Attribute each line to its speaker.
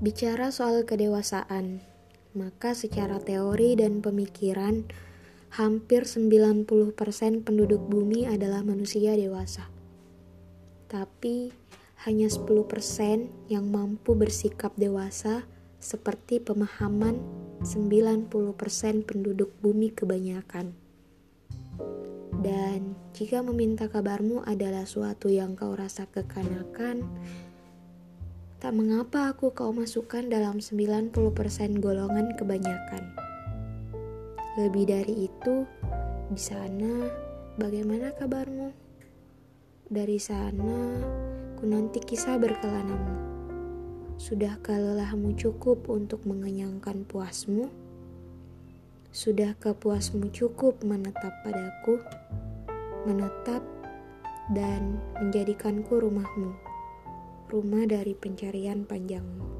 Speaker 1: Bicara soal kedewasaan, maka secara teori dan pemikiran, hampir 90% penduduk bumi adalah manusia dewasa. Tapi, hanya 10% yang mampu bersikap dewasa seperti pemahaman 90% penduduk bumi kebanyakan. Dan jika meminta kabarmu adalah suatu yang kau rasa kekanakan, Tak mengapa aku kau masukkan dalam 90% golongan kebanyakan. Lebih dari itu, di sana bagaimana kabarmu? Dari sana, ku nanti kisah berkelanamu. Sudahkah lelahmu cukup untuk mengenyangkan puasmu? Sudahkah puasmu cukup menetap padaku? Menetap dan menjadikanku rumahmu rumah dari pencarian panjangmu.